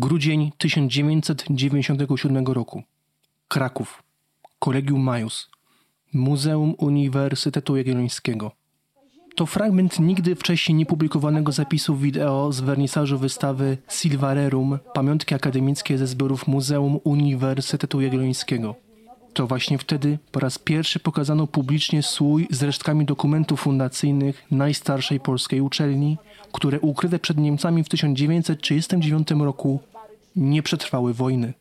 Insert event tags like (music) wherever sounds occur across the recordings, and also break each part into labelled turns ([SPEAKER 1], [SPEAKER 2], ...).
[SPEAKER 1] Grudzień 1997 roku. Kraków. Kolegium Majus. Muzeum Uniwersytetu Jagiellońskiego. To fragment nigdy wcześniej niepublikowanego zapisu wideo z wernisażu wystawy Silvarerum, pamiątki akademickie ze zbiorów Muzeum Uniwersytetu Jagiellońskiego. To właśnie wtedy po raz pierwszy pokazano publicznie słój z resztkami dokumentów fundacyjnych najstarszej polskiej uczelni, które ukryte przed Niemcami w 1939 roku nie przetrwały wojny.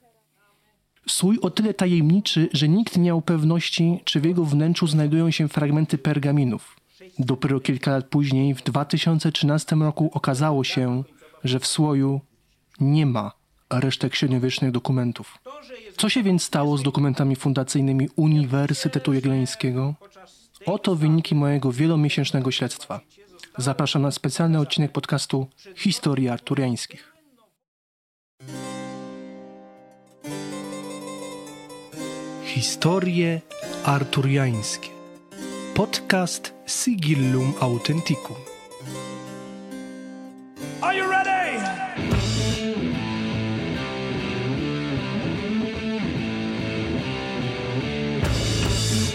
[SPEAKER 1] Słój o tyle tajemniczy, że nikt nie miał pewności, czy w jego wnętrzu znajdują się fragmenty pergaminów. Dopiero kilka lat później, w 2013 roku, okazało się, że w słoju nie ma resztek średniowiecznych dokumentów. Co się więc stało z dokumentami fundacyjnymi Uniwersytetu Jagiellońskiego? Oto wyniki mojego wielomiesięcznego śledztwa. Zapraszam na specjalny odcinek podcastu Historii Arturiańskich. Historie arturiańskie. Podcast Sigillum Authenticum.
[SPEAKER 2] Are you ready?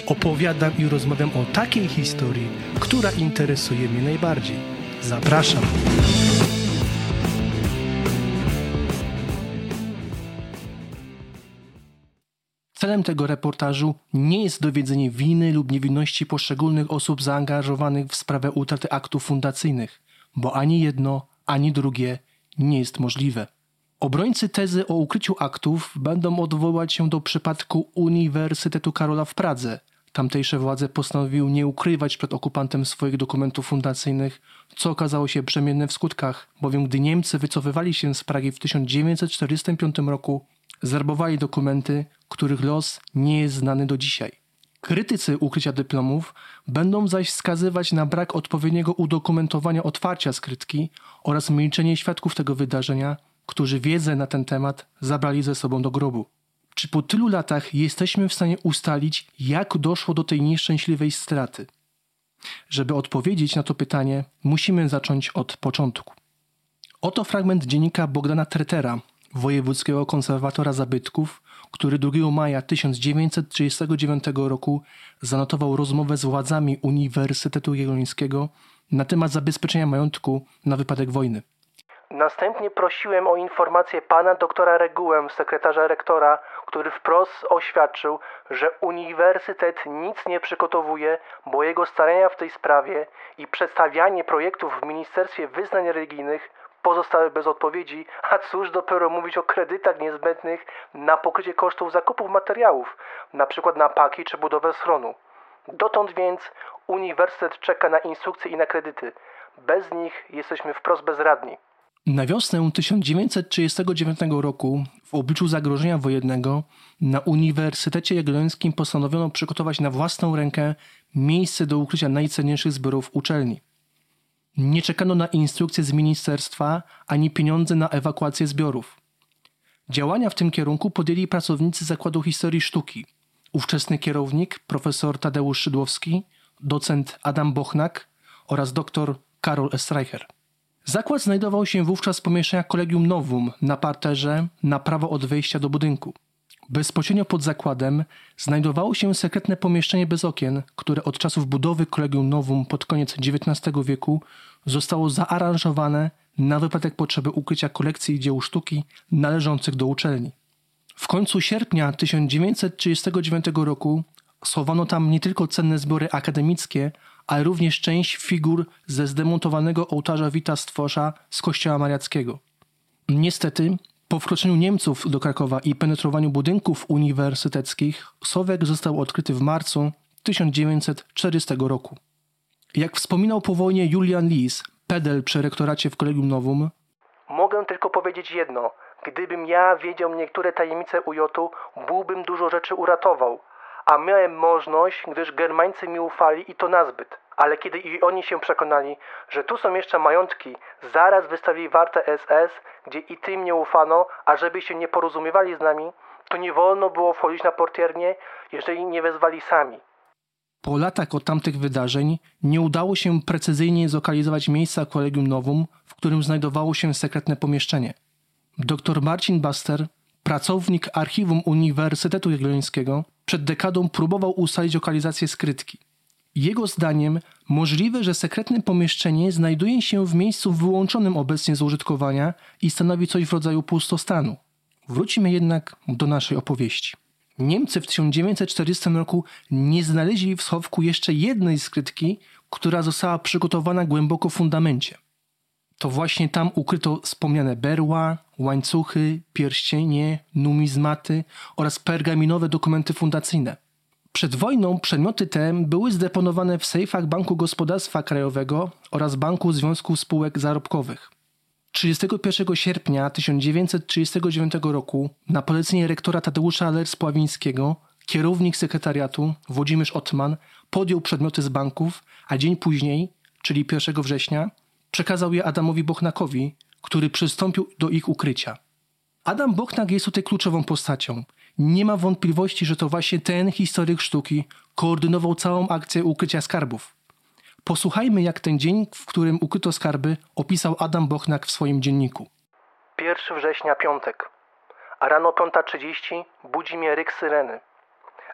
[SPEAKER 1] Opowiadam i rozmawiam o takiej historii, która interesuje mnie najbardziej. Zapraszam. Celem tego reportażu nie jest dowiedzenie winy lub niewinności poszczególnych osób zaangażowanych w sprawę utraty aktów fundacyjnych, bo ani jedno, ani drugie nie jest możliwe. Obrońcy tezy o ukryciu aktów będą odwołać się do przypadku Uniwersytetu Karola w Pradze. Tamtejsze władze postanowiły nie ukrywać przed okupantem swoich dokumentów fundacyjnych, co okazało się brzemienne w skutkach, bowiem gdy Niemcy wycofywali się z Pragi w 1945 roku, zarbowali dokumenty, których los nie jest znany do dzisiaj. Krytycy ukrycia dyplomów będą zaś wskazywać na brak odpowiedniego udokumentowania otwarcia skrytki oraz milczenie świadków tego wydarzenia, którzy wiedzę na ten temat zabrali ze sobą do grobu. Czy po tylu latach jesteśmy w stanie ustalić, jak doszło do tej nieszczęśliwej straty? Żeby odpowiedzieć na to pytanie, musimy zacząć od początku. Oto fragment dziennika Bogdana Tretera, wojewódzkiego konserwatora zabytków, który 2 maja 1939 roku zanotował rozmowę z władzami Uniwersytetu Jagiellońskiego na temat zabezpieczenia majątku na wypadek wojny. Następnie prosiłem o informację pana doktora Regułę, sekretarza rektora, który wprost oświadczył, że uniwersytet nic nie przygotowuje, bo jego starania w tej sprawie i przedstawianie projektów w Ministerstwie Wyznań Religijnych pozostały bez odpowiedzi, a cóż dopiero mówić o kredytach niezbędnych na pokrycie kosztów zakupów materiałów, np. na paki czy budowę schronu. Dotąd więc uniwersytet czeka na instrukcje i na kredyty. Bez nich jesteśmy wprost bezradni. Na wiosnę 1939 roku, w obliczu zagrożenia wojennego, na Uniwersytecie Jagiellońskim postanowiono przygotować na własną rękę miejsce do ukrycia najcenniejszych zbiorów uczelni. Nie czekano na instrukcje z ministerstwa ani pieniądze na ewakuację zbiorów. Działania w tym kierunku podjęli pracownicy Zakładu Historii Sztuki, ówczesny kierownik profesor Tadeusz Szydłowski, docent Adam Bochnak oraz dr Karol Estreicher. Zakład znajdował się wówczas w pomieszczeniach Kolegium Novum na parterze na prawo od wejścia do budynku. Bezpośrednio pod zakładem znajdowało się sekretne pomieszczenie bez okien, które od czasów budowy Kolegium Novum pod koniec XIX wieku zostało zaaranżowane na wypadek potrzeby ukrycia kolekcji dzieł sztuki należących do uczelni. W końcu sierpnia 1939 roku schowano tam nie tylko cenne zbiory akademickie, ale również część figur ze zdemontowanego ołtarza Wita Stwosza z kościoła mariackiego. Niestety, po wkroczeniu Niemców do Krakowa i penetrowaniu budynków uniwersyteckich, Sowek został odkryty w marcu 1940 roku. Jak wspominał po wojnie Julian Lis, pedel przy rektoracie w Kolegium Novum, Mogę tylko powiedzieć jedno. Gdybym ja wiedział niektóre tajemnice UJ-u, byłbym dużo rzeczy uratował. A miałem możność, gdyż Germańcy mi ufali i to nazbyt. Ale kiedy i oni się przekonali, że tu są jeszcze majątki, zaraz wystawili wartę SS, gdzie i tym nie ufano, a żeby się nie porozumiewali z nami, to nie wolno było wchodzić na portiernię, jeżeli nie wezwali sami. Po latach od tamtych wydarzeń nie udało się precyzyjnie zlokalizować miejsca Kolegium Novum, w którym znajdowało się sekretne pomieszczenie. dr Marcin Baster, pracownik archiwum Uniwersytetu Jagiellońskiego, przed dekadą próbował ustalić lokalizację skrytki. Jego zdaniem możliwe, że sekretne pomieszczenie znajduje się w miejscu wyłączonym obecnie z użytkowania i stanowi coś w rodzaju pustostanu. Wrócimy jednak do naszej opowieści. Niemcy w 1940 roku nie znaleźli w schowku jeszcze jednej skrytki, która została przygotowana głęboko w fundamencie. To właśnie tam ukryto wspomniane berła, łańcuchy, pierścienie, numizmaty oraz pergaminowe dokumenty fundacyjne. Przed wojną przedmioty te były zdeponowane w sejfach Banku Gospodarstwa Krajowego oraz Banku Związku Spółek Zarobkowych. 31 sierpnia 1939 roku na polecenie rektora Tadeusza Lers-Pławińskiego kierownik sekretariatu Włodzimierz Ottman podjął przedmioty z banków, a dzień później, czyli 1 września, przekazał je Adamowi Bochnakowi, który przystąpił do ich ukrycia. Adam Bochnak jest tutaj kluczową postacią. Nie ma wątpliwości, że to właśnie ten historyk sztuki koordynował całą akcję ukrycia skarbów. Posłuchajmy, jak ten dzień, w którym ukryto skarby, opisał Adam Bochnak w swoim dzienniku.
[SPEAKER 2] 1 września, piątek. A rano 5.30 budzi mnie ryk syreny.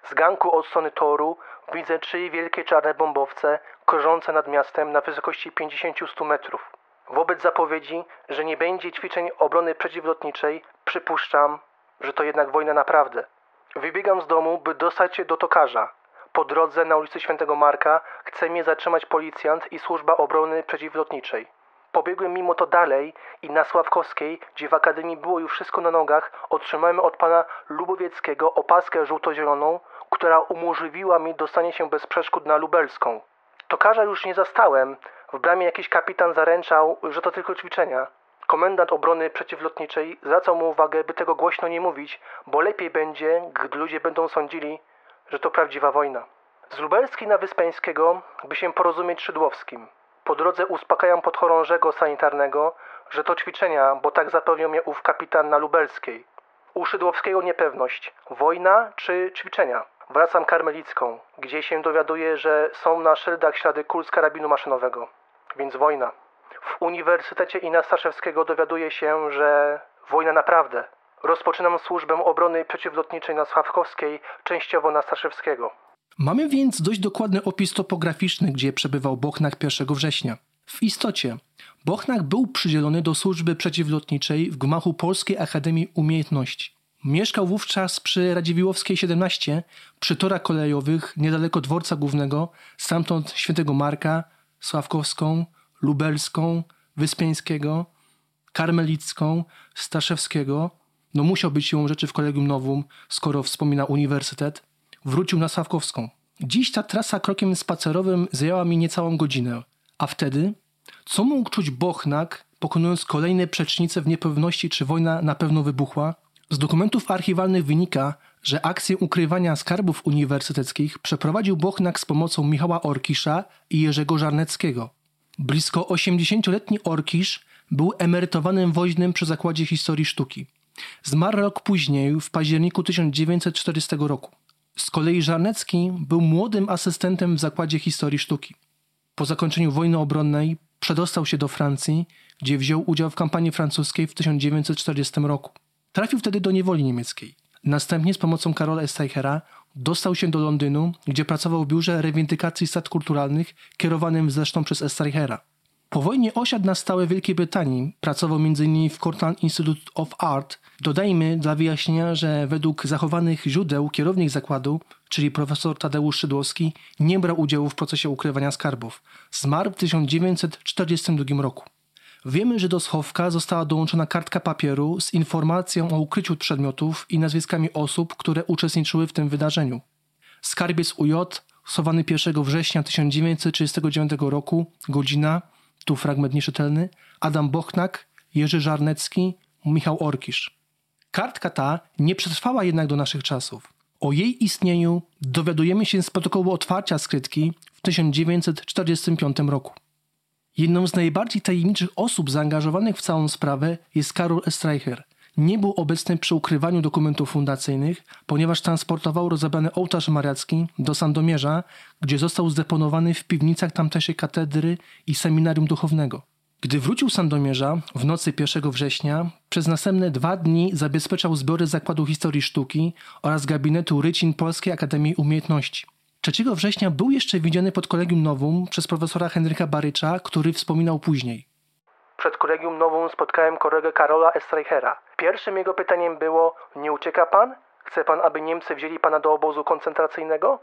[SPEAKER 2] Z ganku od strony toru widzę trzy wielkie czarne bombowce krążące nad miastem na wysokości 50-100 metrów. Wobec zapowiedzi, że nie będzie ćwiczeń obrony przeciwlotniczej, przypuszczam, że to jednak wojna naprawdę. Wybiegam z domu, by dostać się do tokarza. Po drodze na ulicy Świętego Marka chce mnie zatrzymać policjant i służba obrony przeciwlotniczej. Pobiegłem mimo to dalej i na Sławkowskiej, gdzie w akademii było już wszystko na nogach, otrzymałem od pana Lubowieckiego opaskę żółto-zieloną, która umożliwiła mi dostanie się bez przeszkód na Lubelską. Tokarza już nie zastałem. W bramie jakiś kapitan zaręczał, że to tylko ćwiczenia. Komendant obrony przeciwlotniczej zwracał mu uwagę, by tego głośno nie mówić, bo lepiej będzie, gdy ludzie będą sądzili, że to prawdziwa wojna. Z Lubelskiej na Wyspeńskiego, by się porozumieć Szydłowskim. Po drodze uspokajam podchorążego sanitarnego, że to ćwiczenia, bo tak zapewniał mnie ów kapitan na Lubelskiej. U Szydłowskiego niepewność. Wojna czy ćwiczenia? Wracam karmelicką, gdzie się dowiaduję, że są na szyldach ślady kul z karabinu maszynowego. Więc wojna. W Uniwersytecie Ina Staszewskiego dowiaduję się, że wojna naprawdę. Rozpoczynam służbę obrony przeciwlotniczej na Sławkowskiej, częściowo na Staszewskiego.
[SPEAKER 1] Mamy więc dość dokładny opis topograficzny, gdzie przebywał Bochnak 1 września. W istocie, Bochnak był przydzielony do służby przeciwlotniczej w gmachu Polskiej Akademii Umiejętności. Mieszkał wówczas przy Radziwiłowskiej 17, przy torach kolejowych, niedaleko dworca głównego, stamtąd Świętego Marka, Sławkowską, Lubelską, Wyspiańskiego, Karmelicką, Staszewskiego. No musiał być siłą rzeczy w Kolegium Nowum, skoro wspomina uniwersytet. Wrócił na Sławkowską. Dziś ta trasa krokiem spacerowym zajęła mi niecałą godzinę. A wtedy? Co mógł czuć Bochnak, pokonując kolejne przecznice w niepewności, czy wojna na pewno wybuchła? Z dokumentów archiwalnych wynika, że akcję ukrywania skarbów uniwersyteckich przeprowadził Bochnak z pomocą Michała Orkisza i Jerzego Żarneckiego. Blisko 80-letni Orkisz był emerytowanym woźnym przy Zakładzie Historii Sztuki. Zmarł rok później, w październiku 1940 roku. Z kolei Żarnecki był młodym asystentem w Zakładzie Historii Sztuki. Po zakończeniu wojny obronnej przedostał się do Francji, gdzie wziął udział w kampanii francuskiej w 1940 roku. Trafił wtedy do niewoli niemieckiej. Następnie z pomocą Karola Steichera dostał się do Londynu, gdzie pracował w biurze rewindykacji strat kulturalnych kierowanym zresztą przez Steichera. Po wojnie osiadł na stałe w Wielkiej Brytanii, pracował m.in. w Cortland Institute of Art. Dodajmy dla wyjaśnienia, że według zachowanych źródeł kierownik zakładu, czyli profesor Tadeusz Szydłowski, nie brał udziału w procesie ukrywania skarbów. Zmarł w 1942 roku. Wiemy, że do schowka została dołączona kartka papieru z informacją o ukryciu przedmiotów i nazwiskami osób, które uczestniczyły w tym wydarzeniu. Skarbiec UJ, schowany 1 września 1939 roku, godzina, tu fragment nieczytelny, Adam Bochnak, Jerzy Żarnecki, Michał Orkisz. Kartka ta nie przetrwała jednak do naszych czasów. O jej istnieniu dowiadujemy się z protokołu otwarcia skrytki w 1945 roku. Jedną z najbardziej tajemniczych osób zaangażowanych w całą sprawę jest Karol Streicher. Nie był obecny przy ukrywaniu dokumentów fundacyjnych, ponieważ transportował rozebrany ołtarz mariacki do Sandomierza, gdzie został zdeponowany w piwnicach tamtejszej katedry i seminarium duchownego. Gdy wrócił Sandomierza w nocy 1 września, przez następne dwa dni zabezpieczał zbiory Zakładu Historii Sztuki oraz gabinetu Rycin Polskiej Akademii Umiejętności. 3 września był jeszcze widziany pod Kolegium Nowum przez profesora Henryka Barycza, który wspominał później.
[SPEAKER 2] Przed Kolegium Nowum spotkałem kolegę Karola Estreichera. Pierwszym jego pytaniem było: Nie ucieka pan? Chce pan, aby Niemcy wzięli pana do obozu koncentracyjnego?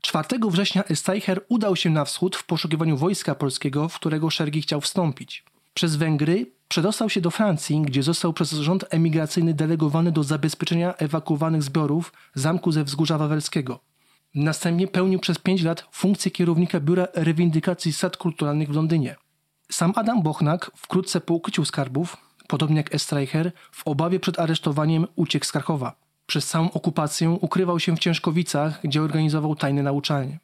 [SPEAKER 1] 4 września Esteicher udał się na wschód w poszukiwaniu wojska polskiego, w którego szeregi chciał wstąpić. Przez Węgry przedostał się do Francji, gdzie został przez rząd emigracyjny delegowany do zabezpieczenia ewakuowanych zbiorów zamku ze wzgórza wawelskiego. Następnie pełnił przez pięć lat funkcję kierownika Biura Rewindykacji Sad Kulturalnych w Londynie. Sam Adam Bochnak wkrótce po ukryciu skarbów, podobnie jak Estreicher, w obawie przed aresztowaniem uciekł z Krakowa. Przez całą okupację ukrywał się w Ciężkowicach, gdzie organizował tajne nauczanie.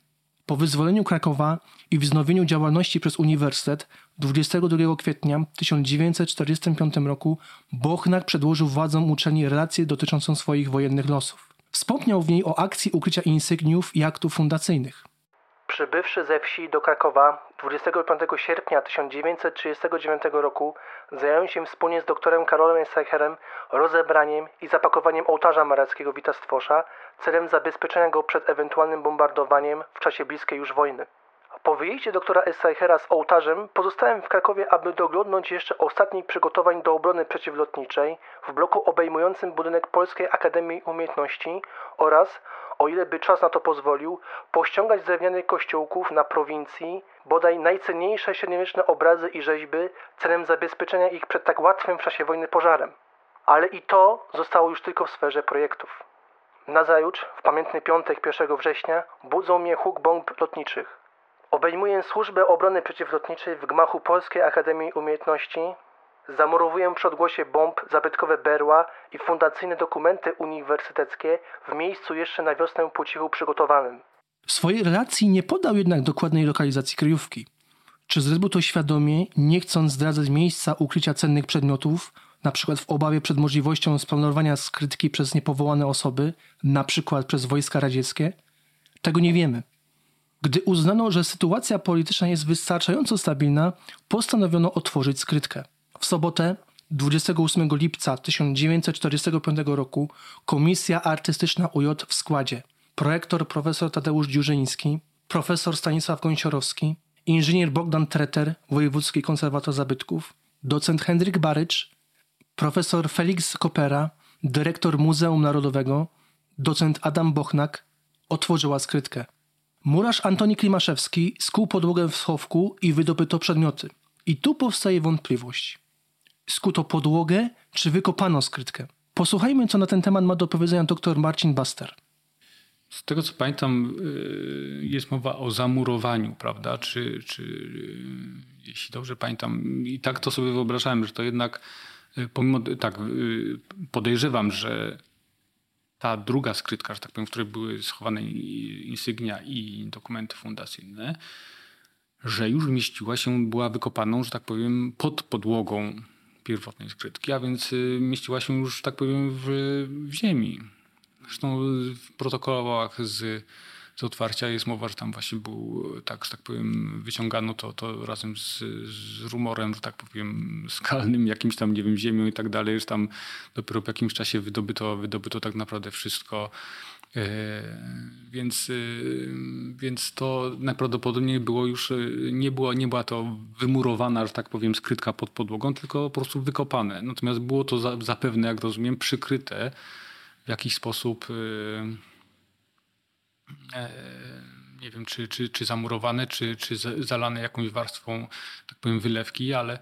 [SPEAKER 1] Po wyzwoleniu Krakowa i wznowieniu działalności przez Uniwersytet 22 kwietnia 1945 roku Bochnak przedłożył władzom uczelni relację dotyczącą swoich wojennych losów. Wspomniał w niej o akcji ukrycia insygniów i aktów fundacyjnych.
[SPEAKER 2] Przybywszy ze wsi do Krakowa 25 sierpnia 1939 roku zająłem się wspólnie z doktorem Karolem Streicherem rozebraniem i zapakowaniem ołtarza mareckiego Witastwosza celem zabezpieczenia go przed ewentualnym bombardowaniem w czasie bliskiej już wojny. Po wyjeździe doktora Estreichera z ołtarzem pozostałem w Krakowie, aby doglądnąć jeszcze ostatnich przygotowań do obrony przeciwlotniczej w bloku obejmującym budynek Polskiej Akademii Umiejętności oraz, o ile by czas na to pozwolił, pościągać drewnianych kościółków na prowincji bodaj najcenniejsze średniowieczne obrazy i rzeźby celem zabezpieczenia ich przed tak łatwym w czasie wojny pożarem. Ale i to zostało już tylko w sferze projektów. Nazajutrz, w pamiętny piątek 1 września, budzą mnie huk bomb lotniczych. Obejmuję służbę obrony przeciwlotniczej w gmachu Polskiej Akademii Umiejętności. Zamurowuję przy odgłosie bomb zabytkowe berła i fundacyjne dokumenty uniwersyteckie w miejscu jeszcze na wiosnę po cichu przygotowanym.
[SPEAKER 1] W swojej relacji nie podał jednak dokładnej lokalizacji kryjówki. Czy zrobił to świadomie, nie chcąc zdradzać miejsca ukrycia cennych przedmiotów, przykład w obawie przed możliwością splanowania skrytki przez niepowołane osoby, przykład przez wojska radzieckie? Tego nie wiemy. Gdy uznano, że sytuacja polityczna jest wystarczająco stabilna, postanowiono otworzyć skrytkę. W sobotę 28 lipca 1945 roku Komisja Artystyczna UJ w składzie projektor profesor Tadeusz Dziurzyński, profesor Stanisław Gąsiorowski, inżynier Bogdan Treter, Wojewódzki Konserwator Zabytków, docent Henryk Barycz, profesor Felix Kopera, dyrektor Muzeum Narodowego, docent Adam Bochnak otworzyła skrytkę. Murarz Antoni Klimaszewski skuł podłogę w schowku i wydobyto przedmioty. I tu powstaje wątpliwość. Skuto podłogę, czy wykopano skrytkę? Posłuchajmy, co na ten temat ma do powiedzenia dr Marcin Baster.
[SPEAKER 3] Z tego co pamiętam, y, jest mowa o zamurowaniu, prawda? Czy, czy y, jeśli dobrze pamiętam, i tak to sobie wyobrażałem, że to jednak, y, pomimo tak, podejrzewam, że ta druga skrytka, że tak powiem, w której były schowane insygnia i dokumenty fundacyjne, że już mieściła się, była wykopaną, że tak powiem, pod podłogą pierwotnej skrytki, a więc mieściła się już, tak powiem, w, w ziemi. Zresztą w protokołach z, z otwarcia jest mowa, że tam właśnie był, tak, że tak powiem, wyciągano to, to razem z, z rumorem, że tak powiem, skalnym, jakimś tam, nie wiem, ziemią i tak dalej, że tam dopiero po jakimś czasie wydobyto, wydobyto tak naprawdę wszystko. E, więc, e, więc to najprawdopodobniej było już, e, nie, było, nie była to wymurowana, że tak powiem, skrytka pod podłogą, tylko po prostu wykopane. Natomiast było to zapewne, jak rozumiem, przykryte w jakiś sposób nie wiem, czy, czy, czy zamurowane, czy, czy zalane jakąś warstwą, tak powiem, wylewki, ale,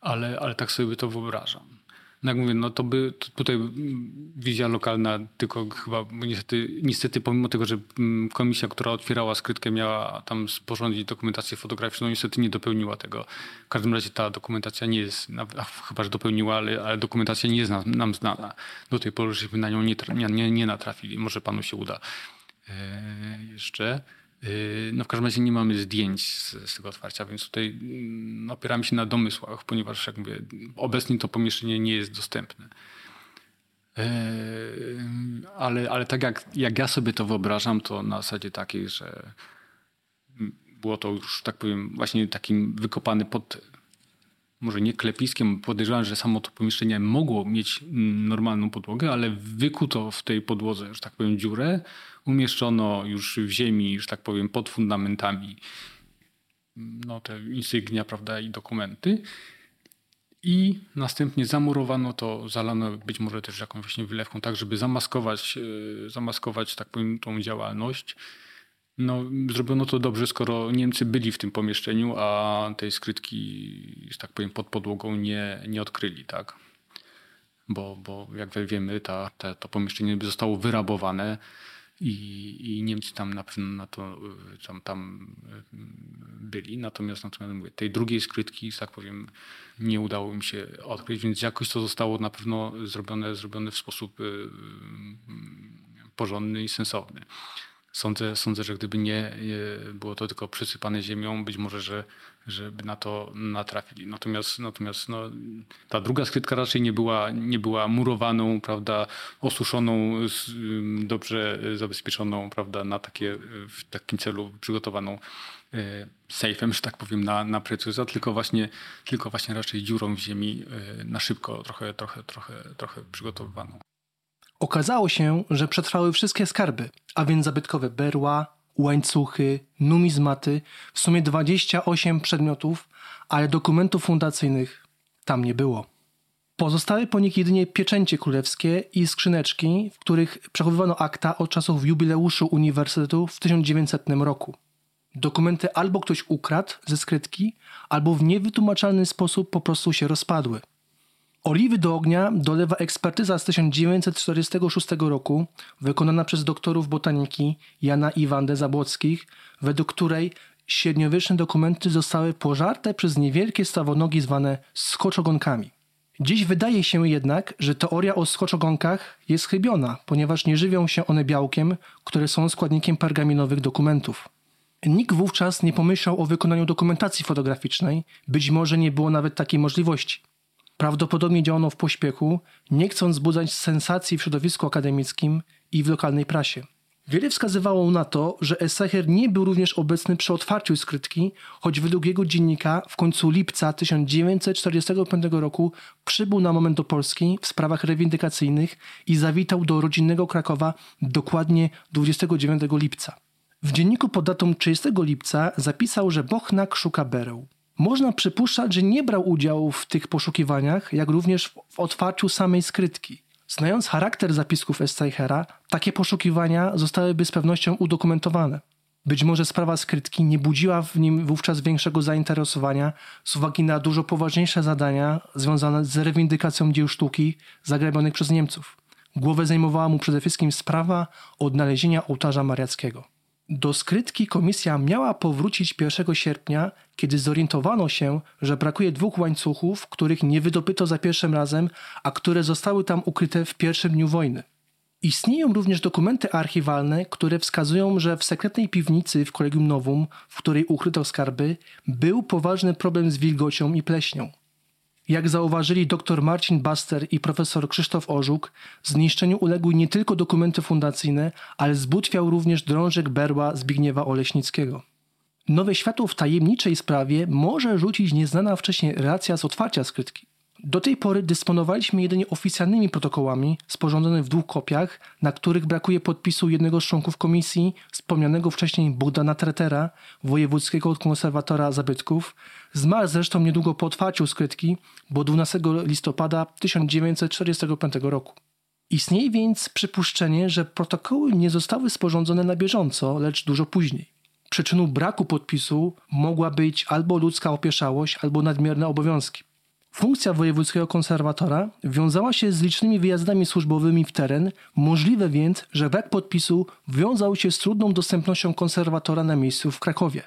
[SPEAKER 3] ale, ale tak sobie to wyobrażam. No jak mówię, no to by to tutaj wizja lokalna, tylko chyba niestety, niestety pomimo tego, że mm, komisja, która otwierała skrytkę miała tam sporządzić dokumentację fotograficzną, niestety nie dopełniła tego. W każdym razie ta dokumentacja nie jest, chyba że dopełniła, ale, ale dokumentacja nie jest nam znana. Do tej pory żeśmy na nią nie, nie, nie natrafili. Może panu się uda e, jeszcze. Yy, no w każdym razie nie mamy zdjęć z, z tego otwarcia, więc tutaj mm, opieramy się na domysłach, ponieważ jak mówię, obecnie to pomieszczenie nie jest dostępne. Yy, ale, ale tak jak, jak ja sobie to wyobrażam, to na zasadzie takiej, że było to już, tak powiem, właśnie takim wykopany pod może nie klepiskiem, podejrzewam, że samo to pomieszczenie mogło mieć mm, normalną podłogę, ale wykuto w tej podłodze, że tak powiem, dziurę, umieszczono już w ziemi, że tak powiem, pod fundamentami no, te insygnia, prawda, i dokumenty. I następnie zamurowano to, zalano być może też jakąś właśnie wylewką, tak żeby zamaskować, e, zamaskować tak powiem, tą działalność. No, zrobiono to dobrze, skoro Niemcy byli w tym pomieszczeniu, a tej skrytki, że tak powiem, pod podłogą nie, nie odkryli, tak? Bo, bo jak wiemy, ta, ta, to pomieszczenie zostało wyrabowane i, i Niemcy tam na pewno na to tam, tam byli. Natomiast, natomiast mówię, tej drugiej skrytki, że tak powiem, nie udało im się odkryć, więc jakoś to zostało na pewno zrobione, zrobione w sposób y, y, porządny i sensowny. Sądzę, sądzę, że gdyby nie było to tylko przysypane ziemią, być może, że, żeby na to natrafili. Natomiast, natomiast no, ta druga skrytka raczej nie była, nie była murowaną, prawda, osuszoną, dobrze zabezpieczoną, prawda, na takie, w takim celu przygotowaną e, sejfem, że tak powiem, na, na precyzję, tylko właśnie, tylko właśnie raczej dziurą w ziemi e, na szybko, trochę, trochę, trochę, trochę przygotowywaną.
[SPEAKER 1] Okazało się, że przetrwały wszystkie skarby, a więc zabytkowe berła, łańcuchy, numizmaty, w sumie 28 przedmiotów, ale dokumentów fundacyjnych tam nie było. Pozostały po nich jedynie pieczęcie królewskie i skrzyneczki, w których przechowywano akta od czasów jubileuszu uniwersytetu w 1900 roku. Dokumenty albo ktoś ukradł ze skrytki, albo w niewytłumaczalny sposób po prostu się rozpadły. Oliwy do ognia dolewa ekspertyza z 1946 roku, wykonana przez doktorów botaniki Jana i Wandę Zabłockich, według której średniowieczne dokumenty zostały pożarte przez niewielkie stawonogi zwane skoczogonkami. Dziś wydaje się jednak, że teoria o skoczogonkach jest chybiona, ponieważ nie żywią się one białkiem, które są składnikiem pergaminowych dokumentów. Nikt wówczas nie pomyślał o wykonaniu dokumentacji fotograficznej, być może nie było nawet takiej możliwości. Prawdopodobnie działano w pośpiechu, nie chcąc wzbudzać sensacji w środowisku akademickim i w lokalnej prasie. Wiele wskazywało na to, że Essecher nie był również obecny przy otwarciu skrytki, choć według jego dziennika w końcu lipca 1945 roku przybył na moment do Polski w sprawach rewindykacyjnych i zawitał do rodzinnego Krakowa dokładnie 29 lipca. W dzienniku pod datą 30 lipca zapisał, że Bochnak szuka bereł. Można przypuszczać, że nie brał udziału w tych poszukiwaniach, jak również w otwarciu samej skrytki. Znając charakter zapisków Esteichera, takie poszukiwania zostałyby z pewnością udokumentowane. Być może sprawa skrytki nie budziła w nim wówczas większego zainteresowania z uwagi na dużo poważniejsze zadania związane z rewindykacją dzieł sztuki zagrabionych przez Niemców. Głowę zajmowała mu przede wszystkim sprawa odnalezienia ołtarza mariackiego. Do skrytki komisja miała powrócić 1 sierpnia, kiedy zorientowano się, że brakuje dwóch łańcuchów, których nie wydobyto za pierwszym razem, a które zostały tam ukryte w pierwszym dniu wojny. Istnieją również dokumenty archiwalne, które wskazują, że w sekretnej piwnicy w Kolegium Nowum, w której ukryto skarby, był poważny problem z wilgocią i pleśnią. Jak zauważyli dr Marcin Baster i profesor Krzysztof Orzuk, zniszczeniu uległy nie tylko dokumenty fundacyjne, ale zbutwiał również drążek berła Zbigniewa Oleśnickiego. Nowe światło w tajemniczej sprawie może rzucić nieznana wcześniej relacja z otwarcia skrytki. Do tej pory dysponowaliśmy jedynie oficjalnymi protokołami sporządzonymi w dwóch kopiach, na których brakuje podpisu jednego z członków komisji, wspomnianego wcześniej Bogdana Tretera, wojewódzkiego konserwatora zabytków. Zmarł zresztą niedługo po otwarciu skrytki, bo 12 listopada 1945 roku. Istnieje więc przypuszczenie, że protokoły nie zostały sporządzone na bieżąco, lecz dużo później. Przyczyną braku podpisu mogła być albo ludzka opieszałość, albo nadmierne obowiązki. Funkcja wojewódzkiego konserwatora wiązała się z licznymi wyjazdami służbowymi w teren, możliwe więc, że brak podpisu wiązał się z trudną dostępnością konserwatora na miejscu w Krakowie.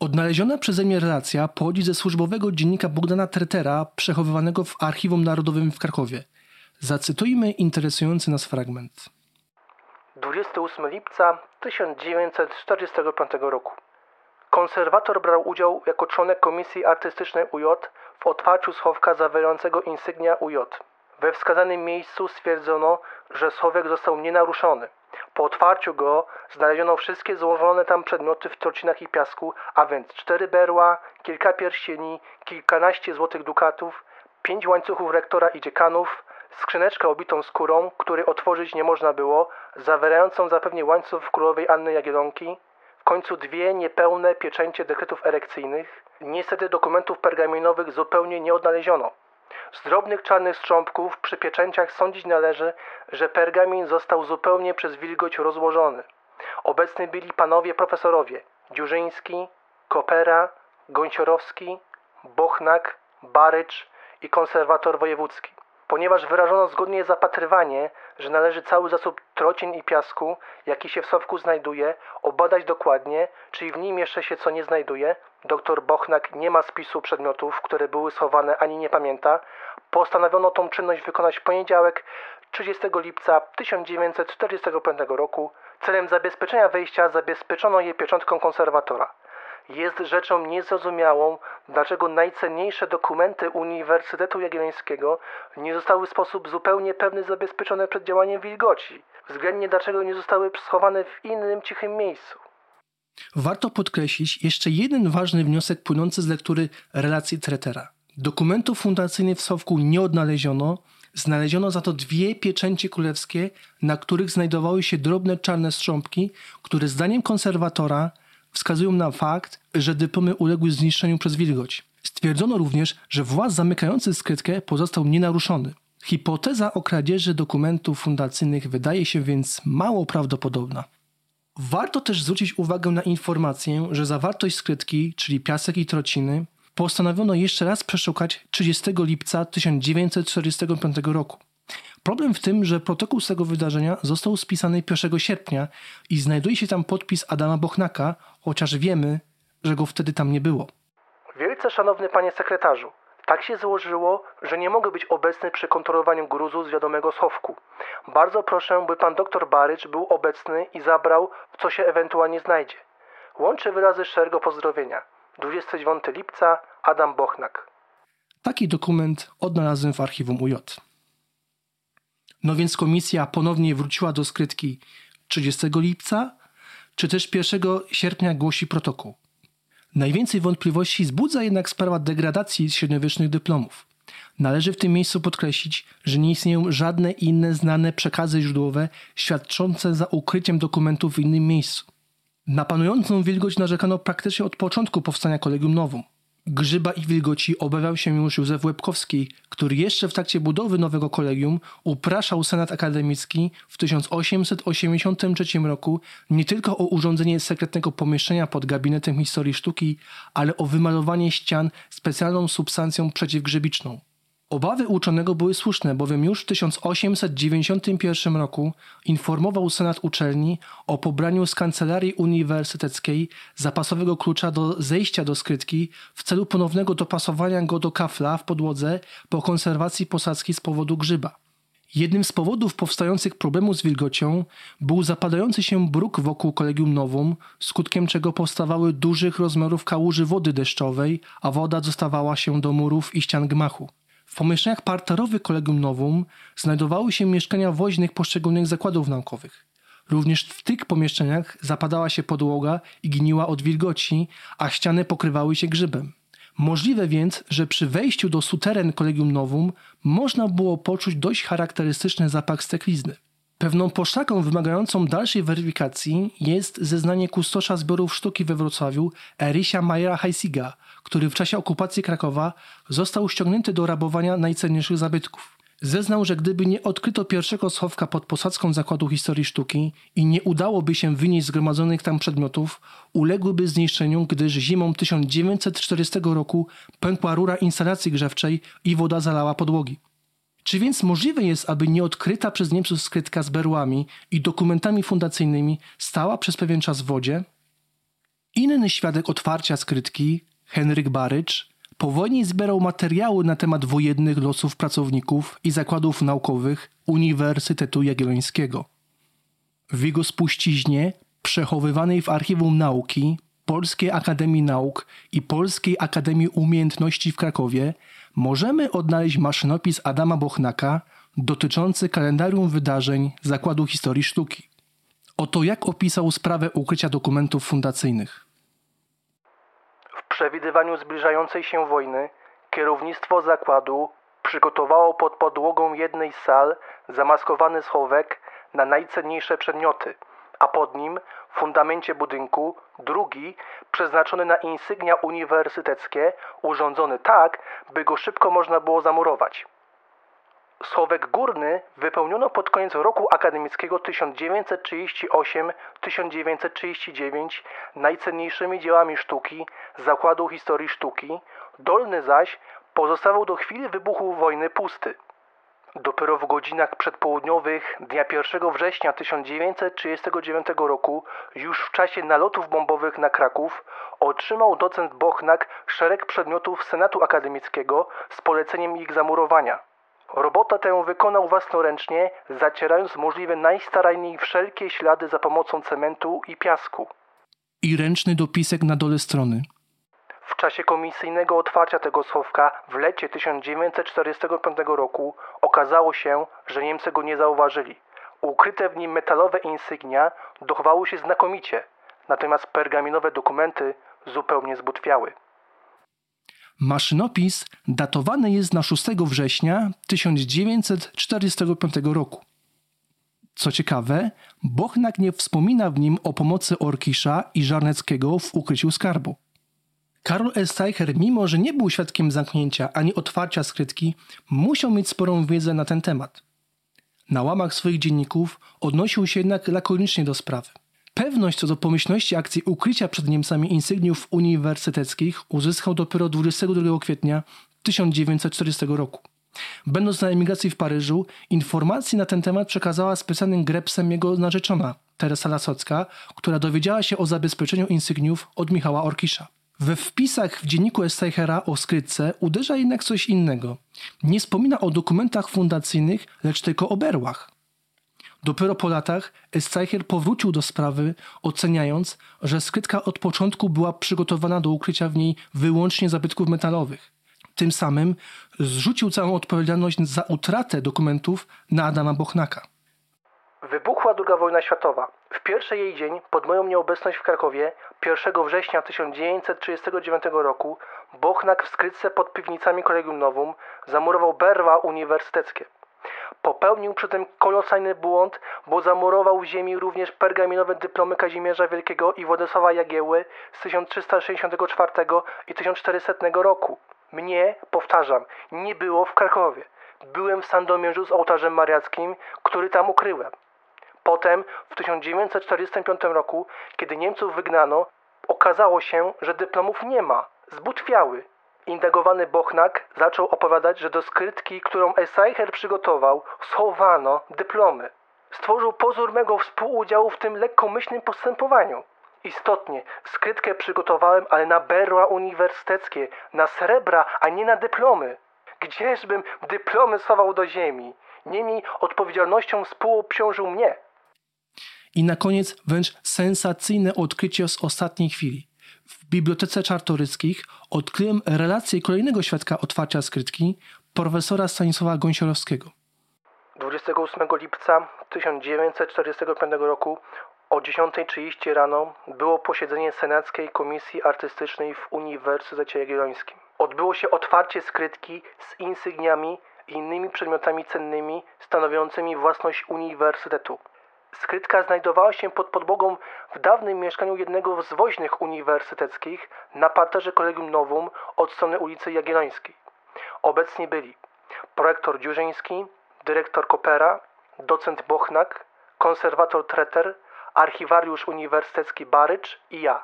[SPEAKER 1] Odnaleziona przeze mnie relacja pochodzi ze służbowego dziennika Bogdana Tretera, przechowywanego w Archiwum Narodowym w Krakowie. Zacytujmy interesujący nas fragment.
[SPEAKER 2] 28 lipca 1945 roku. Konserwator brał udział jako członek Komisji Artystycznej UJ w otwarciu schowka zawierającego insygnia UJ. We wskazanym miejscu stwierdzono, że schowek został nienaruszony. Po otwarciu go znaleziono wszystkie złożone tam przedmioty w trocinach i piasku, a więc cztery berła, kilka pierścieni, kilkanaście złotych dukatów, pięć łańcuchów rektora i dziekanów, skrzyneczkę obitą skórą, której otworzyć nie można było, zawierającą zapewne łańcuch królowej Anny Jagiellonki, w końcu dwie niepełne pieczęcie dekretów erekcyjnych. Niestety dokumentów pergaminowych zupełnie nie odnaleziono. Z drobnych czarnych strząbków przy pieczęciach sądzić należy, że pergamin został zupełnie przez wilgoć rozłożony. Obecni byli panowie profesorowie Dziurzyński, Kopera, Gąciorowski, Bochnak, Barycz i konserwator wojewódzki. Ponieważ wyrażono zgodnie zapatrywanie, że należy cały zasób trocin i piasku, jaki się w sowku znajduje, obadać dokładnie, czy w nim jeszcze się co nie znajduje, Doktor Bochnak nie ma spisu przedmiotów, które były schowane ani nie pamięta. Postanowiono tą czynność wykonać w poniedziałek 30 lipca 1945 roku. Celem zabezpieczenia wejścia zabezpieczono je pieczątką konserwatora. Jest rzeczą niezrozumiałą, dlaczego najcenniejsze dokumenty Uniwersytetu Jagiellońskiego nie zostały w sposób zupełnie pewny zabezpieczone przed działaniem wilgoci. Względnie dlaczego nie zostały schowane w innym cichym miejscu.
[SPEAKER 1] Warto podkreślić jeszcze jeden ważny wniosek płynący z lektury relacji Tretera. Dokumentów fundacyjnych w Sowku nie odnaleziono, znaleziono za to dwie pieczęcie królewskie, na których znajdowały się drobne czarne strząbki, które zdaniem konserwatora wskazują na fakt, że dyplomy uległy zniszczeniu przez wilgoć. Stwierdzono również, że właz zamykający skrytkę pozostał nienaruszony. Hipoteza o kradzieży dokumentów fundacyjnych wydaje się więc mało prawdopodobna. Warto też zwrócić uwagę na informację, że zawartość skrytki, czyli piasek i trociny, postanowiono jeszcze raz przeszukać 30 lipca 1945 roku. Problem w tym, że protokół z tego wydarzenia został spisany 1 sierpnia i znajduje się tam podpis Adama Bochnaka, chociaż wiemy, że go wtedy tam nie było.
[SPEAKER 2] Wielce szanowny panie sekretarzu, tak się złożyło, że nie mogę być obecny przy kontrolowaniu gruzu z wiadomego schowku. Bardzo proszę, by pan doktor Barycz był obecny i zabrał, co się ewentualnie znajdzie. Łączę wyrazy szczerego pozdrowienia. 29 lipca, Adam Bochnak.
[SPEAKER 1] Taki dokument odnalazłem w archiwum UJ. No więc komisja ponownie wróciła do skrytki 30 lipca, czy też 1 sierpnia głosi protokół. Najwięcej wątpliwości wzbudza jednak sprawa degradacji średniowiecznych dyplomów. Należy w tym miejscu podkreślić, że nie istnieją żadne inne znane przekazy źródłowe świadczące za ukryciem dokumentów w innym miejscu. Na panującą wilgoć narzekano praktycznie od początku powstania Kolegium Nowum. Grzyba i wilgoci obawiał się już Józef Łebkowski, który jeszcze w trakcie budowy nowego kolegium upraszał Senat Akademicki w 1883 roku nie tylko o urządzenie sekretnego pomieszczenia pod gabinetem historii sztuki, ale o wymalowanie ścian specjalną substancją przeciwgrzybiczną. Obawy uczonego były słuszne, bowiem już w 1891 roku informował Senat uczelni o pobraniu z kancelarii uniwersyteckiej zapasowego klucza do zejścia do skrytki w celu ponownego dopasowania go do kafla w podłodze po konserwacji posadzki z powodu grzyba. Jednym z powodów powstających problemów z wilgocią był zapadający się bruk wokół Kolegium Nowum, skutkiem czego powstawały dużych rozmiarów kałuży wody deszczowej, a woda dostawała się do murów i ścian gmachu. W pomieszczeniach parterowych Kolegium Nowum znajdowały się mieszkania woźnych poszczególnych zakładów naukowych. Również w tych pomieszczeniach zapadała się podłoga i gniła od wilgoci, a ściany pokrywały się grzybem. Możliwe więc, że przy wejściu do suteren Kolegium Nowum można było poczuć dość charakterystyczny zapach steklizny. Pewną poszlaką wymagającą dalszej weryfikacji jest zeznanie kustosza zbiorów sztuki we Wrocławiu Erisia Majera Heisiga, który w czasie okupacji Krakowa został ściągnięty do rabowania najcenniejszych zabytków. Zeznał, że gdyby nie odkryto pierwszego schowka pod posadzką Zakładu Historii Sztuki i nie udałoby się wynieść zgromadzonych tam przedmiotów, uległyby zniszczeniu, gdyż zimą 1940 roku pękła rura instalacji grzewczej i woda zalała podłogi. Czy więc możliwe jest, aby nieodkryta przez Niemców skrytka z berłami i dokumentami fundacyjnymi stała przez pewien czas w wodzie? Inny świadek otwarcia skrytki, Henryk Barycz, po wojnie zbierał materiały na temat wojennych losów pracowników i zakładów naukowych Uniwersytetu Jagiellońskiego. W jego spuściźnie, przechowywanej w Archiwum Nauki, Polskiej Akademii Nauk i Polskiej Akademii Umiejętności w Krakowie, możemy odnaleźć maszynopis Adama Bochnaka dotyczący kalendarium wydarzeń Zakładu Historii Sztuki.
[SPEAKER 4] Oto jak opisał sprawę ukrycia dokumentów fundacyjnych.
[SPEAKER 1] W przewidywaniu zbliżającej się wojny kierownictwo zakładu przygotowało pod podłogą jednej z sal zamaskowany schowek na najcenniejsze przedmioty, a pod nim fundamencie budynku drugi przeznaczony na insygnia uniwersyteckie, urządzony tak, by go szybko można było zamurować. Schowek górny wypełniono pod koniec roku akademickiego 1938-1939 najcenniejszymi dziełami sztuki Zakładu Historii Sztuki, dolny zaś pozostawał do chwili wybuchu wojny pusty. Dopiero w godzinach przedpołudniowych dnia 1 września 1939 roku, już w czasie nalotów bombowych na Kraków, otrzymał docent Bochnak szereg przedmiotów Senatu Akademickiego z poleceniem ich zamurowania. Robotę tę wykonał własnoręcznie, zacierając możliwie najstarajniej wszelkie ślady za pomocą cementu i piasku.
[SPEAKER 4] I ręczny dopisek na dole strony.
[SPEAKER 1] Czasie komisyjnego otwarcia tego schowka w lecie 1945 roku okazało się, że Niemcy go nie zauważyli. Ukryte w nim metalowe insygnia dochowały się znakomicie, natomiast pergaminowe dokumenty zupełnie zbutwiały.
[SPEAKER 4] Maszynopis datowany jest na 6 września 1945 roku. Co ciekawe, Bochnak nie wspomina w nim o pomocy Orkisza i Żarneckiego w ukryciu skarbu. Karol Esteicher, mimo że nie był świadkiem zamknięcia ani otwarcia skrytki, musiał mieć sporą wiedzę na ten temat. Na łamach swoich dzienników odnosił się jednak lakonicznie do sprawy. Pewność co do pomyślności akcji ukrycia przed Niemcami insygniów uniwersyteckich uzyskał dopiero 22 kwietnia 1940 roku. Będąc na emigracji w Paryżu, informacje na ten temat przekazała specjalnym grepsem jego narzeczona, Teresa Lasocka, która dowiedziała się o zabezpieczeniu insygniów od Michała Orkisza. We wpisach w dzienniku Esteichera o skrytce uderza jednak coś innego. Nie wspomina o dokumentach fundacyjnych, lecz tylko o berłach. Dopiero po latach Esteicher powrócił do sprawy, oceniając, że skrytka od początku była przygotowana do ukrycia w niej wyłącznie zabytków metalowych. Tym samym zrzucił całą odpowiedzialność za utratę dokumentów na Adama Bochnaka.
[SPEAKER 1] Wybuchła II wojna światowa. W pierwszy jej dzień, pod moją nieobecność w Krakowie, 1 września 1939 roku, Bochnak w skrytce pod piwnicami Kolegium Novum zamurował berła uniwersyteckie. Popełnił przy tym kolosalny błąd, bo zamurował w ziemi również pergaminowe dyplomy Kazimierza Wielkiego i Władysława Jagieły z 1364 i 1400 roku. Mnie, powtarzam, nie było w Krakowie. Byłem w Sandomierzu z ołtarzem mariackim, który tam ukryłem. Potem, w 1945 roku, kiedy Niemców wygnano, okazało się, że dyplomów nie ma, zbutwiały. Indagowany Bochnak zaczął opowiadać, że do skrytki, którą Essayher przygotował, schowano dyplomy. Stworzył pozór mego współudziału w tym lekkomyślnym postępowaniu. Istotnie, skrytkę przygotowałem, ale na berła uniwersyteckie, na srebra, a nie na dyplomy. Gdzieżbym dyplomy schował do ziemi? Niemniej odpowiedzialnością współobciążył mnie.
[SPEAKER 4] I na koniec wręcz sensacyjne odkrycie z ostatniej chwili. W Bibliotece Czartoryskich odkryłem relację kolejnego świadka otwarcia skrytki, profesora Stanisława Gąsiorowskiego.
[SPEAKER 1] 28 lipca 1945 roku o 10.30 rano było posiedzenie Senackiej Komisji Artystycznej w Uniwersytecie Jagiellońskim. Odbyło się otwarcie skrytki z insygniami i innymi przedmiotami cennymi stanowiącymi własność uniwersytetu. Skrytka znajdowała się pod podłogą w dawnym mieszkaniu jednego z woźnych uniwersyteckich na parterze Kolegium Novum od strony ulicy Jagiellońskiej. Obecni byli prorektor Dziurzyński, dyrektor Kopera, docent Bochnak, konserwator Treter, archiwariusz uniwersytecki Barycz i ja.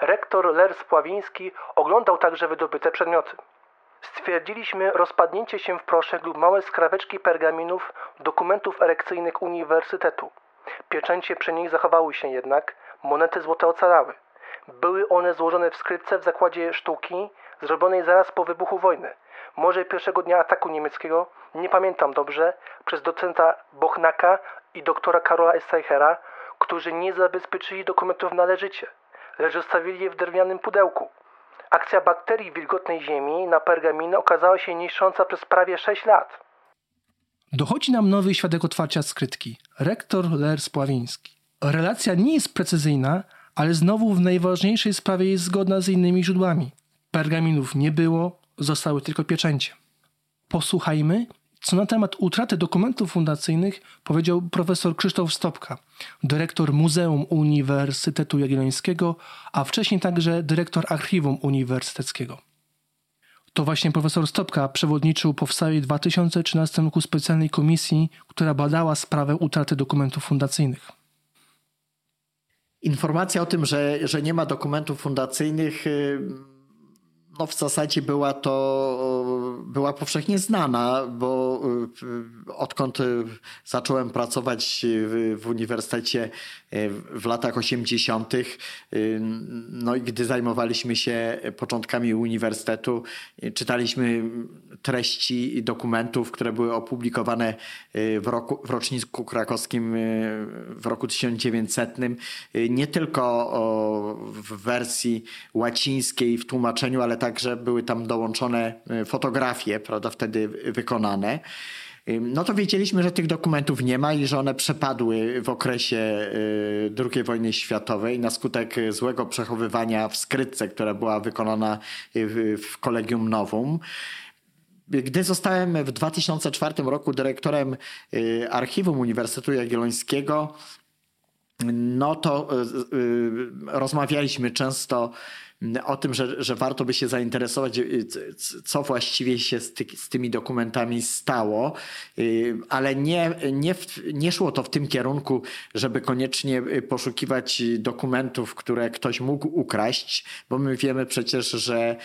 [SPEAKER 1] Rektor Lers Pławiński oglądał także wydobyte przedmioty. Stwierdziliśmy rozpadnięcie się w proszek lub małe skraweczki pergaminów dokumentów erekcyjnych uniwersytetu. Pieczęcie przy nich zachowały się jednak, monety złote ocalały. Były one złożone w skrytce w zakładzie sztuki, zrobionej zaraz po wybuchu wojny. Może pierwszego dnia ataku niemieckiego, nie pamiętam dobrze, przez docenta Bochnaka i doktora Karola Esteichera, którzy nie zabezpieczyli dokumentów należycie, lecz zostawili je w drewnianym pudełku. Akcja bakterii wilgotnej ziemi na pergaminy okazała się niszcząca przez prawie 6 lat.
[SPEAKER 4] Dochodzi nam nowy świadek otwarcia skrytki, rektor Lers Pławiński.
[SPEAKER 1] Relacja nie jest precyzyjna, ale znowu w najważniejszej sprawie jest zgodna z innymi źródłami. Pergaminów nie było, zostały tylko pieczęcie. Posłuchajmy, co na temat utraty dokumentów fundacyjnych powiedział profesor Krzysztof Stopka, dyrektor Muzeum Uniwersytetu Jagiellońskiego, a wcześniej także dyrektor Archiwum Uniwersyteckiego. To właśnie profesor Stopka przewodniczył powstałej w 2013 roku specjalnej komisji, która badała sprawę utraty dokumentów fundacyjnych.
[SPEAKER 5] Informacja o tym, że, że nie ma dokumentów fundacyjnych y, no w zasadzie była to była powszechnie znana, bo y, odkąd y, zacząłem pracować w, uniwersytecie y, w latach 80., no i gdy zajmowaliśmy się początkami uniwersytetu, czytaliśmy treści dokumentów, które były opublikowane w, roku, w roczniku krakowskim w roku 1900, nie tylko w wersji łacińskiej w tłumaczeniu, ale także były tam dołączone e, fotografie, prawda, wtedy wykonane. No to wiedzieliśmy, że tych dokumentów nie ma i że one przepadły w okresie e, II wojny światowej na skutek złego przechowywania w skrytce, która była wykonana w Kolegium Novum. Gdy zostałem w 2004 roku dyrektorem e, Archiwum Uniwersytetu Jagiellońskiego, no to rozmawialiśmy często o tym, że, że warto by się zainteresować, y, co właściwie się z, ty, z tymi dokumentami stało, y, ale nie, nie, nie szło to w tym kierunku, żeby koniecznie y, poszukiwać dokumentów, które ktoś mógł ukraść, bo my wiemy przecież, że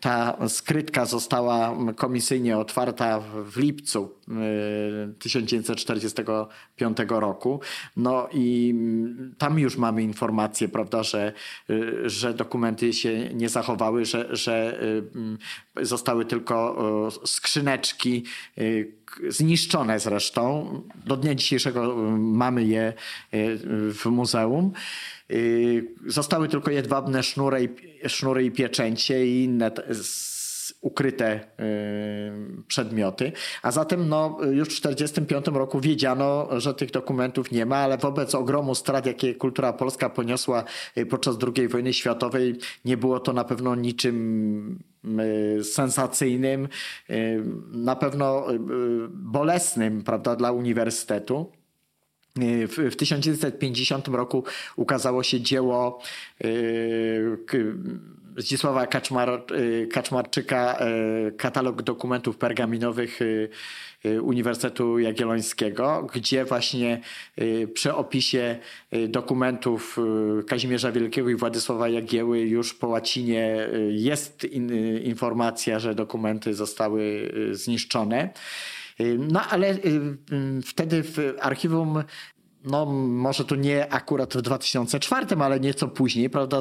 [SPEAKER 5] ta skrytka została komisyjnie otwarta w lipcu 1945 roku. No i mm, tam już mamy informację, prawda, że że dokumenty się nie zachowały, że, że y, zostały tylko skrzyneczki y, zniszczone zresztą. Do dnia dzisiejszego y, mamy je w muzeum. Zostały tylko jedwabne sznury sznury i pieczęcie i inne ukryte y, przedmioty. A zatem no, już w 1945 roku wiedziano, że tych dokumentów nie ma, ale wobec ogromu strat, jakie kultura polska poniosła y, podczas II wojny światowej, nie było to na pewno niczym y, sensacyjnym, na pewno bolesnym prawda, dla uniwersytetu. W, 1950 roku ukazało się dzieło Zdzisława Kaczmar, y, Kaczmarczyka y, katalog dokumentów pergaminowych y, Uniwersytetu Jagiellońskiego, gdzie właśnie przy opisie dokumentów Kazimierza Wielkiego i Władysława Jagieły już po łacinie jest informacja, że dokumenty zostały zniszczone. No ale wtedy w archiwum no może to nie akurat w 2004, ale nieco później, prawda?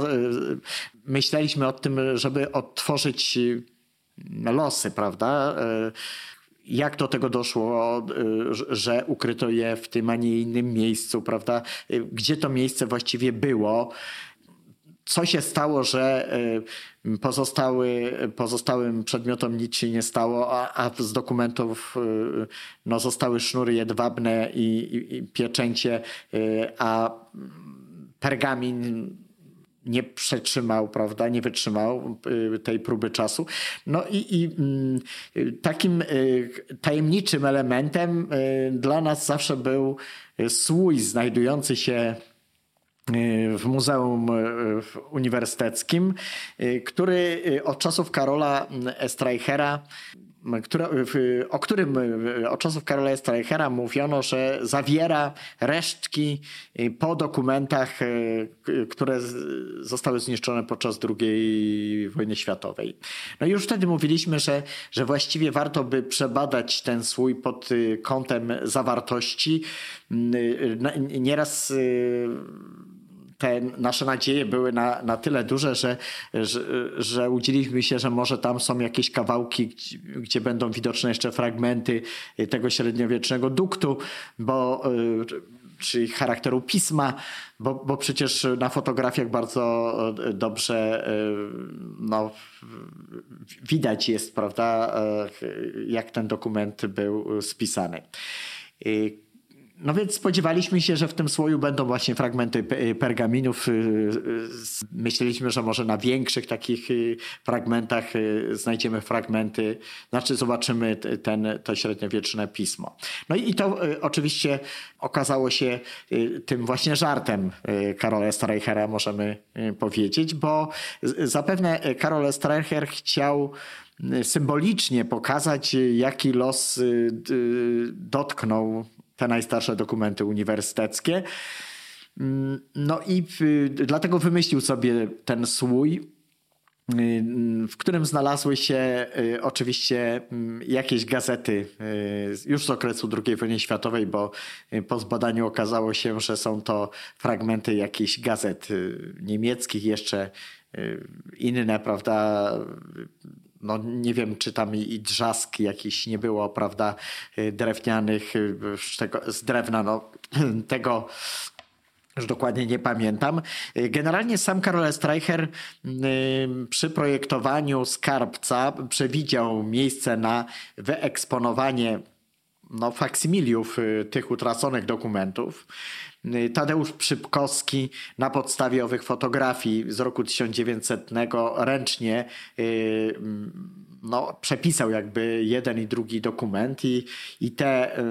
[SPEAKER 5] Myśleliśmy o tym, żeby odtworzyć losy, prawda? Jak do tego doszło, że ukryto je w tym, a nie innym miejscu, prawda? Gdzie to miejsce właściwie było? Co się stało, że y, pozostały, pozostałym przedmiotom nic się nie stało, a, a z dokumentów y, no, zostały sznury jedwabne i, i, i pieczęcie, y, a pergamin nie przetrzymał, prawda, nie wytrzymał tej próby czasu. No i, i mm, takim tajemniczym elementem dla nas zawsze był słój znajdujący się w Muzeum e, Uniwersyteckim, e, który e, od czasów Karola Streichera które, o którym od czasów Karola Streichera mówiono, że zawiera resztki po dokumentach, które zostały zniszczone podczas II wojny światowej. No już wtedy mówiliśmy, że, że właściwie warto by przebadać ten swój pod kątem zawartości. Nieraz te nasze nadzieje były na, na tyle duże, że, że, że się, że może tam są jakieś kawałki, gdzie, będą widoczne jeszcze fragmenty tego średniowiecznego duktu, bo czy charakteru pisma, bo, bo przecież na fotografiach bardzo dobrze no, widać jest, prawda, jak ten dokument był spisany. No więc spodziewaliśmy się, że w tym słoju będą właśnie fragmenty pergaminów. Myśleliśmy, że może na większych takich fragmentach znajdziemy fragmenty, znaczy zobaczymy ten, to średniowieczne pismo. No i to oczywiście okazało się tym właśnie żartem Karola Streichera, możemy powiedzieć, bo zapewne Karol Streicher chciał symbolicznie pokazać, jaki los dotknął te najstarsze dokumenty uniwersyteckie. Mm, no i dlatego wymyślił sobie ten słój, y, w którym znalazły się y, oczywiście mm, jakieś gazety y, już z okresu II wojny światowej, bo po zbadaniu okazało się, że są to fragmenty jakichś gazet niemieckich, jeszcze inne, prawda, no nie wiem, czy tam i drzask jakiś nie było, prawda, y, drewnianych z, tego, z drewna, no (clears throat) tego już dokładnie nie pamiętam. Y, generalnie sam Karol Streicher y, przy projektowaniu skarbca przewidział miejsce na wyeksponowanie no, faksymiliów tych utraconych dokumentów. Tadeusz Przypkowski na podstawie owych fotografii z roku 1900 ręcznie y, no, przepisał jakby jeden i drugi dokument i, i te,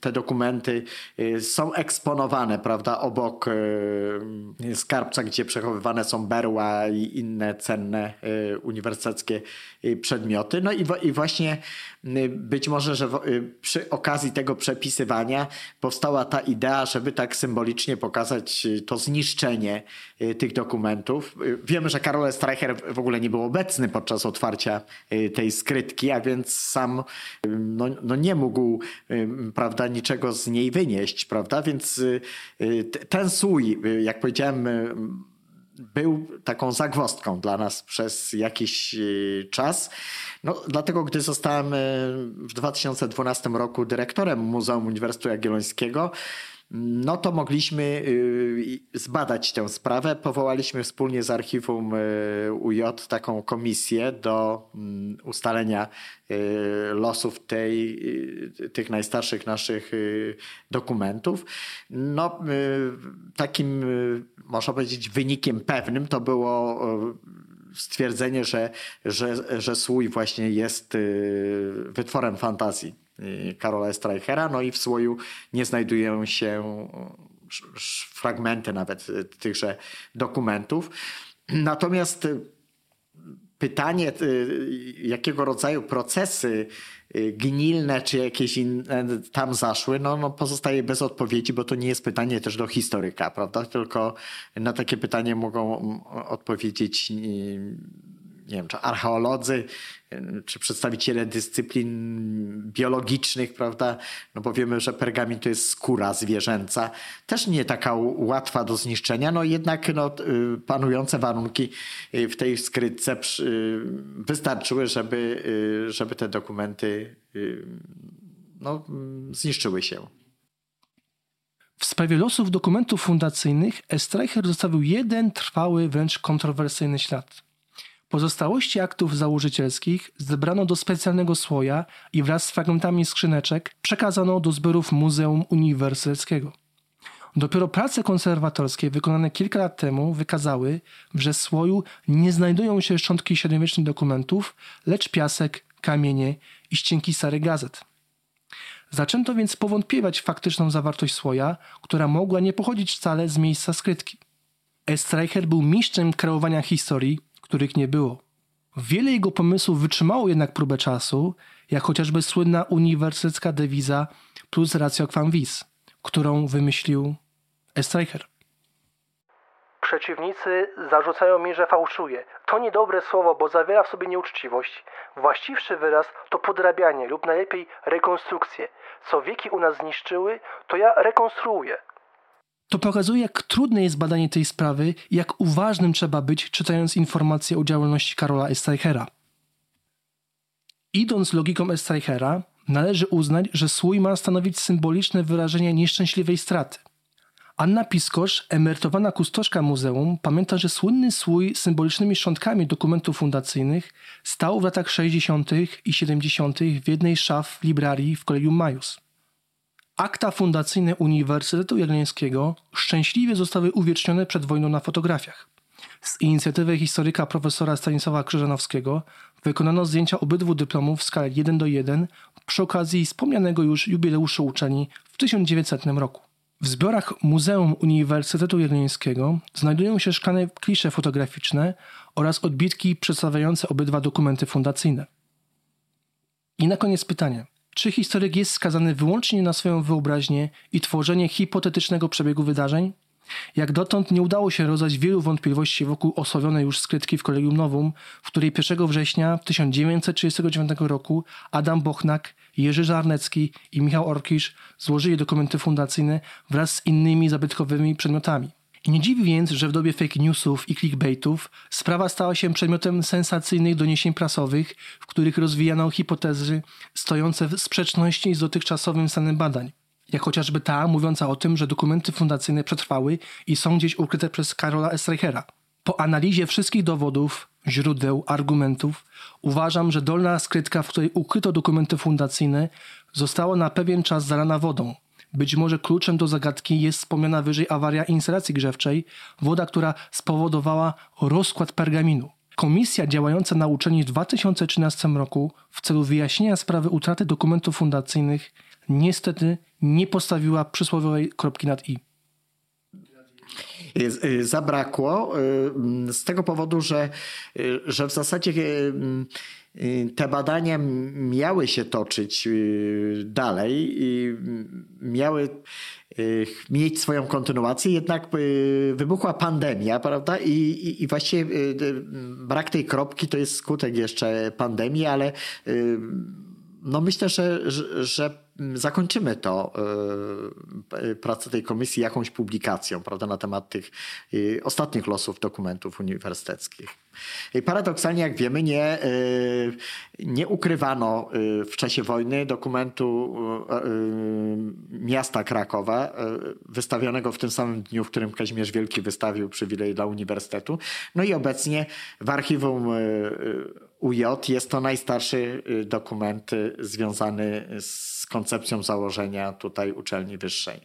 [SPEAKER 5] te dokumenty y, są eksponowane, prawda, obok y, skarbca, gdzie przechowywane są berła i inne cenne uniwersyteckie przedmioty. No i, i właśnie być może, że przy okazji tego przepisywania powstała ta idea, żeby tak symbolicznie pokazać to zniszczenie tych dokumentów. Wiemy, że Karol Streicher w ogóle nie był obecny podczas otwarcia tej skrytki, a więc sam no, no nie mógł prawda, niczego z niej wynieść, prawda? Więc ten słój, jak powiedziałem, był taką zagwostką dla nas przez jakiś czas. No, dlatego, gdy zostałem w 2012 roku dyrektorem Muzeum Uniwersytetu Jagiellońskiego, no to mogliśmy y, zbadać tę sprawę. Powołaliśmy wspólnie z archiwum y, UJ taką komisję do mm, ustalenia y, losów tej, tych najstarszych naszych dokumentów. No, takim, można powiedzieć, wynikiem pewnym to było stwierdzenie, że, że, że słój właśnie jest wytworem fantazji Karola Streichera, no i w słoju nie znajdują się fragmenty nawet y, tychże dokumentów. Natomiast y, pytanie, jakiego rodzaju procesy gnilne czy jakieś inne tam zaszły, no, no pozostaje bez odpowiedzi, bo to nie jest pytanie też do historyka, prawda? Tylko na takie pytanie mogą mm, odpowiedzieć nie wiem, czy archeolodzy, czy przedstawiciele dyscyplin biologicznych, prawda? No bo wiemy, że pergamin to jest skóra zwierzęca, też nie taka łatwa do zniszczenia, no jednak no, y, panujące warunki y, w tej skrytce wystarczyły, żeby, y, żeby te dokumenty no, zniszczyły się.
[SPEAKER 1] W sprawie losów dokumentów fundacyjnych Estreicher zostawił jeden trwały, wręcz kontrowersyjny ślad. Pozostałości aktów założycielskich zebrano do specjalnego słoja i wraz z fragmentami skrzyneczek przekazano do zbiorów Muzeum Uniwersyteckiego. Dopiero prace konserwatorskie wykonane kilka lat temu wykazały, że w słoju nie znajdują się szczątki średniowiecznych dokumentów, lecz piasek, kamienie i ścienki starych gazet. Zaczęto więc powątpiewać w faktyczną zawartość słoja, która mogła nie pochodzić wcale z miejsca skrytki. Estreicher był mistrzem kreowania historii, których nie było. Wiele jego pomysłów wytrzymało jednak próbę czasu, jak chociażby słynna uniwersytecka dewiza plus ratio quam vis, którą wymyślił Estreicher.
[SPEAKER 2] Przeciwnicy zarzucają mi, że fałszuję. To niedobre słowo, bo zawiera w sobie nieuczciwość. Właściwszy wyraz to podrabianie lub najlepiej rekonstrukcję. Co wieki u nas zniszczyły, to ja rekonstruuję.
[SPEAKER 1] To pokazuje, jak trudne jest badanie tej sprawy i jak uważnym trzeba być, czytając informacje o działalności Karola Estreichera. Idąc logiką Estreichera, należy uznać, że słój ma stanowić symboliczne wyrażenie nieszczęśliwej straty. Anna Piskosz, emerytowana kustoszka muzeum, pamięta, że słynny słój z symbolicznymi szczątkami dokumentów fundacyjnych stał w latach 60. i 70. w jednej z szaf librarii w Kolegium Majus. Akta fundacyjne Uniwersytetu Jagiellońskiego szczęśliwie zostały uwiecznione przed wojną na fotografiach. Z inicjatywy historyka profesora Stanisława Krzyżanowskiego wykonano zdjęcia obydwu dyplomów w skali 1 do 1 przy okazji wspomnianego już jubileuszu uczelni w 1900 roku. W zbiorach Muzeum Uniwersytetu Jagiellońskiego znajdują się szklane klisze fotograficzne oraz odbitki przedstawiające obydwa dokumenty fundacyjne. I na koniec pytanie. Czy historyk jest skazany wyłącznie na swoją wyobraźnię i tworzenie hipotetycznego przebiegu wydarzeń? Jak dotąd nie udało się rozdać wielu wątpliwości wokół osławionej już skrytki w Kolegium Nowum, w której 1 września 1939 roku Adam Bochnak, Jerzy Żarnecki i Michał Orkisz złożyli dokumenty fundacyjne wraz z innymi zabytkowymi przedmiotami. Nie dziwi więc, że w dobie fake newsów i clickbaitów sprawa stała się przedmiotem sensacyjnych doniesień prasowych, w których rozwijano hipotezy stojące w sprzeczności z dotychczasowym stanem badań jak chociażby ta mówiąca o tym, że dokumenty fundacyjne przetrwały i są gdzieś ukryte przez Karola Estreichera. Po analizie wszystkich dowodów, źródeł, argumentów, uważam, że dolna skrytka, w której ukryto dokumenty fundacyjne, została na pewien czas zalana wodą. Być może kluczem do zagadki jest wspomniana wyżej awaria instalacji grzewczej, woda, która spowodowała rozkład pergaminu. Komisja działająca na uczelni w 2013 roku w celu wyjaśnienia sprawy utraty dokumentów fundacyjnych niestety nie postawiła przysłowiowej kropki nad i.
[SPEAKER 5] Y, y, zabrakło y, z tego powodu, że, że w zasadzie te badania miały się toczyć dalej i miały mieć swoją kontynuację, jednak wybuchła pandemia, prawda? I, i, i właściwie brak tej kropki to jest skutek jeszcze pandemii, ale no myślę, że, że, że zakończymy to, yy, pracę tej komisji jakąś publikacją prawda, na temat tych yy, ostatnich losów dokumentów uniwersyteckich. I paradoksalnie, jak wiemy, nie, nie ukrywano w czasie wojny dokumentu miasta Krakowa, wystawionego w tym samym dniu, w którym Kazimierz Wielki wystawił przywilej dla uniwersytetu. No i obecnie w archiwum UJ jest to najstarszy dokument związany z koncepcją założenia tutaj uczelni wyższej.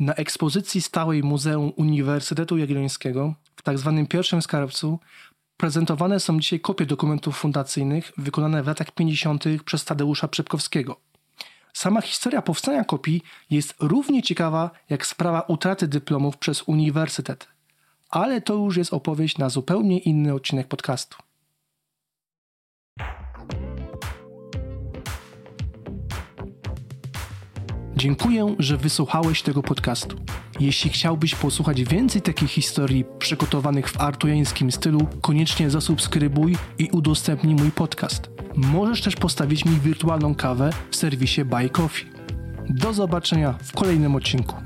[SPEAKER 1] Na ekspozycji stałej Muzeum Uniwersytetu Jagiellońskiego w tzw. Tak pierwszym skarbcu prezentowane są dzisiaj kopie dokumentów fundacyjnych wykonane w latach 50. przez Tadeusza Przepkowskiego. Sama historia powstania kopii jest równie ciekawa jak sprawa utraty dyplomów przez uniwersytet. Ale to już jest opowieść na zupełnie inny odcinek podcastu. Dziękuję, że wysłuchałeś tego podcastu. Jeśli chciałbyś posłuchać więcej takich historii przygotowanych w artujańskim stylu, koniecznie zasubskrybuj i udostępnij mój podcast. Możesz też postawić mi wirtualną kawę w serwisie Buy Coffee. Do zobaczenia w kolejnym odcinku.